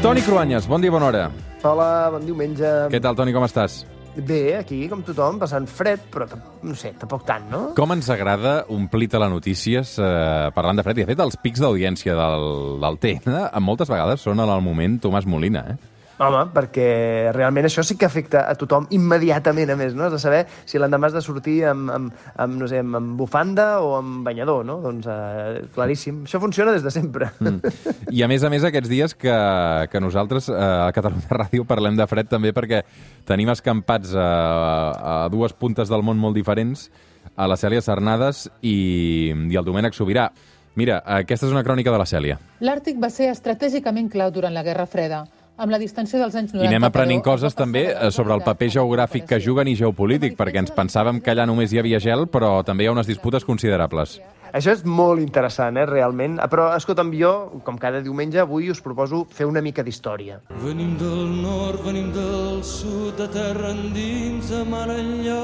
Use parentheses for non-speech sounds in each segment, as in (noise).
Toni Cruanyes, bon dia, bona hora. Hola, bon diumenge. Què tal, Toni, com estàs? Bé, aquí, com tothom, passant fred, però no sé, tampoc tant, no? Com ens agrada omplir te la notícies eh, parlant de fred. I, de fet, els pics d'audiència del, del TN, moltes vegades són en el moment Tomàs Molina, eh? Home, perquè realment això sí que afecta a tothom immediatament, a més, no? Has de saber si l'endemà has de sortir amb, amb, amb, no sé, amb bufanda o amb banyador, no? Doncs eh, claríssim. Això funciona des de sempre. Mm. I a més a més aquests dies que, que nosaltres eh, a Catalunya Ràdio parlem de fred també perquè tenim escampats a, a dues puntes del món molt diferents, a la Cèlia Cernades i, i el Domènec Sobirà. Mira, aquesta és una crònica de la Cèlia. L'Àrtic va ser estratègicament clau durant la Guerra Freda amb la distensió dels anys 90. I anem aprenent coses també eh, sobre el paper geogràfic que juguen i geopolític, perquè ens pensàvem que allà només hi havia gel, però també hi ha unes disputes considerables. Això és molt interessant, eh, realment. Però, escolta'm, jo, com cada diumenge, avui us proposo fer una mica d'història. Venim del nord, venim del sud, de terra endins, a mar enllà...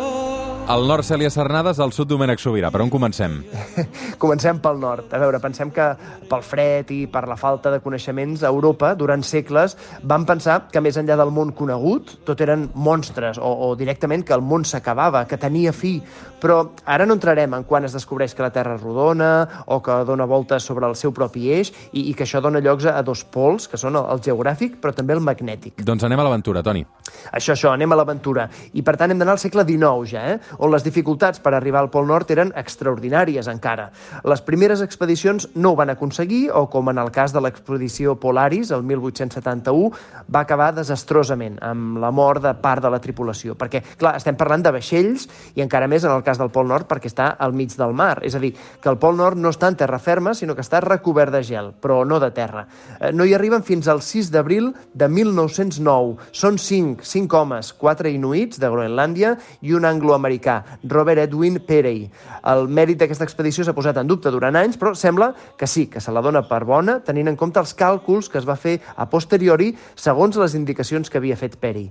Al nord Cèlia Cernades, al sud Domènec Sobirà. Per on comencem? (laughs) comencem pel nord. A veure, pensem que pel fred i per la falta de coneixements, a Europa, durant segles, van pensar que més enllà del món conegut, tot eren monstres, o, o directament que el món s'acabava, que tenia fi. Però ara no entrarem en quan es descobreix que la Terra és rodona, rodona o que dona voltes sobre el seu propi eix i, i que això dona llocs a, a dos pols, que són el, el geogràfic però també el magnètic. Doncs anem a l'aventura, Toni. Això, això, anem a l'aventura. I per tant hem d'anar al segle XIX ja, eh? on les dificultats per arribar al Pol Nord eren extraordinàries encara. Les primeres expedicions no ho van aconseguir, o com en el cas de l'expedició Polaris, el 1871, va acabar desastrosament, amb la mort de part de la tripulació. Perquè, clar, estem parlant de vaixells, i encara més en el cas del Pol Nord, perquè està al mig del mar. És a dir, que el Pol Nord no està en terra ferma, sinó que està recobert de gel, però no de terra. Eh, no hi arriben fins al 6 d'abril de 1909. Són 5, 5 homes, 4 inuits de Groenlàndia i un angloamericà, Robert Edwin Perey. El mèrit d'aquesta expedició s'ha posat en dubte durant anys, però sembla que sí, que se la dona per bona, tenint en compte els càlculs que es va fer a posteriori segons les indicacions que havia fet Perey.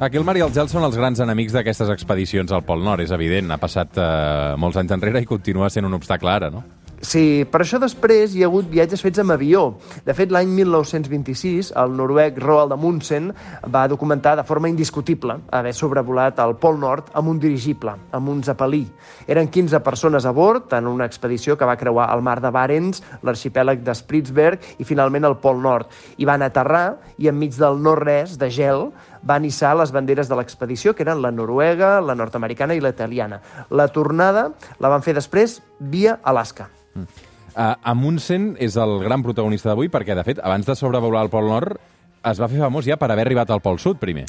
Aquí el mar i el gel són els grans enemics d'aquestes expedicions al Pol Nord, és evident. Ha passat eh, molts anys enrere i continua sent un obstacle ara, no? Sí, per això després hi ha hagut viatges fets amb avió. De fet, l'any 1926, el noruec Roald Amundsen va documentar de forma indiscutible haver sobrevolat el Pol Nord amb un dirigible, amb un Zeppelí. Eren 15 persones a bord en una expedició que va creuar el mar de Barents, l'arxipèlag de Spritsberg i finalment el Pol Nord. I van aterrar i enmig del no-res de gel van hissar les banderes de l'expedició, que eren la noruega, la nord-americana i la italiana. La tornada la van fer després via Alaska. Mm. Uh, Amundsen és el gran protagonista d'avui perquè, de fet, abans de sobrevolar el Pol Nord, es va fer famós ja per haver arribat al Pol Sud primer.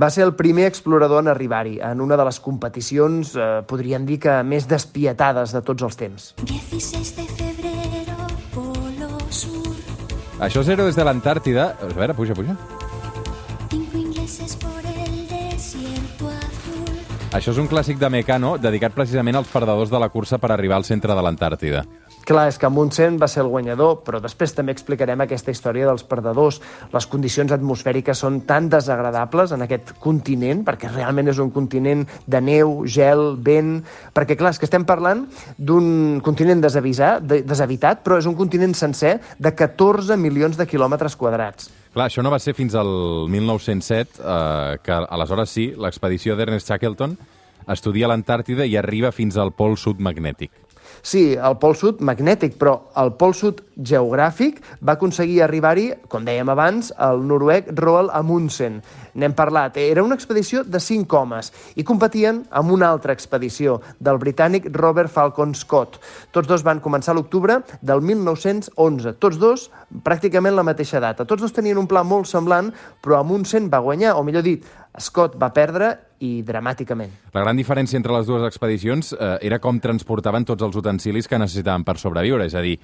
Va ser el primer explorador en arribar-hi, en una de les competicions, eh, podríem dir que més despietades de tots els temps. 16 de febrero, Polo Sur. Això és Héroes de l'Antàrtida. A veure, puja, puja. Això és un clàssic de Mecano dedicat precisament als perdedors de la cursa per arribar al centre de l'Antàrtida. Clar, és que Amundsen va ser el guanyador, però després també explicarem aquesta història dels perdedors. Les condicions atmosfèriques són tan desagradables en aquest continent, perquè realment és un continent de neu, gel, vent... Perquè, clar, és que estem parlant d'un continent desavisat, deshabitat, però és un continent sencer de 14 milions de quilòmetres quadrats. Clar, això no va ser fins al 1907, eh, que aleshores sí, l'expedició d'Ernest Shackleton estudia l'Antàrtida i arriba fins al pol sud magnètic. Sí, el pol sud magnètic, però el pol sud geogràfic va aconseguir arribar-hi, com dèiem abans, el noruec Roald Amundsen. N'hem parlat. Era una expedició de cinc homes i competien amb una altra expedició del britànic Robert Falcon Scott. Tots dos van començar l'octubre del 1911. Tots dos pràcticament la mateixa data. Tots dos tenien un pla molt semblant, però Amundsen va guanyar, o millor dit, Scott va perdre i dramàticament. La gran diferència entre les dues expedicions eh, era com transportaven tots els utensilis que necessitaven per sobreviure, és a dir,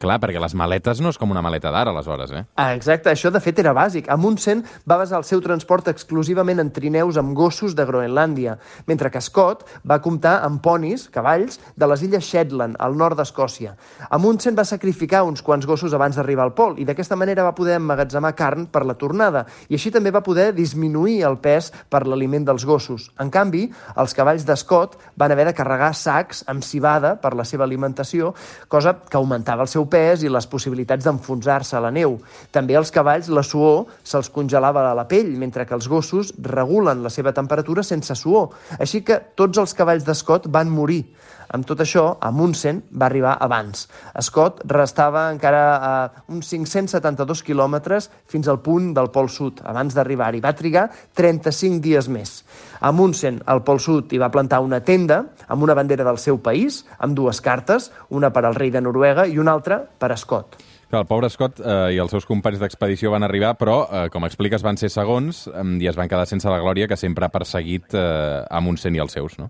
Clar, perquè les maletes no és com una maleta d'ara, aleshores, eh? Ah, exacte, això de fet era bàsic. Amundsen va basar el seu transport exclusivament en trineus amb gossos de Groenlàndia, mentre que Scott va comptar amb ponis, cavalls, de les illes Shetland, al nord d'Escòcia. Amundsen va sacrificar uns quants gossos abans d'arribar al pol i d'aquesta manera va poder emmagatzemar carn per la tornada i així també va poder disminuir el pes per l'aliment dels gossos. En canvi, els cavalls de Scott van haver de carregar sacs amb cibada per la seva alimentació, cosa que augmentava el seu seu pes i les possibilitats d'enfonsar-se a la neu. També als cavalls la suor se'ls congelava a la pell, mentre que els gossos regulen la seva temperatura sense suor. Així que tots els cavalls d'Escot van morir. Amb tot això, Amundsen va arribar abans. Scott restava encara a uns 572 quilòmetres fins al punt del Pol Sud, abans d'arribar-hi. Va trigar 35 dies més. Amundsen, al Pol Sud, hi va plantar una tenda amb una bandera del seu país, amb dues cartes, una per al rei de Noruega i una altra per a Scott. Clar, el pobre Scott eh, i els seus companys d'expedició van arribar, però, eh, com expliques, van ser segons eh, i es van quedar sense la glòria que sempre ha perseguit eh, a Montseny i els seus, no?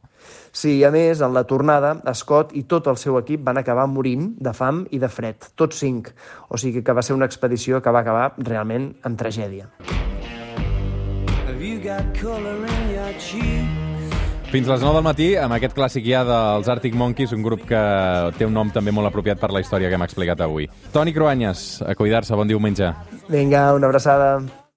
Sí, a més, en la tornada, Scott i tot el seu equip van acabar morint de fam i de fred, tots cinc. O sigui que va ser una expedició que va acabar realment en tragèdia. Have you got color in your cheek? Fins les 9 del matí, amb aquest clàssic ja dels Arctic Monkeys, un grup que té un nom també molt apropiat per la història que hem explicat avui. Toni Cruanyes, a cuidar-se, bon diumenge. Vinga, una abraçada.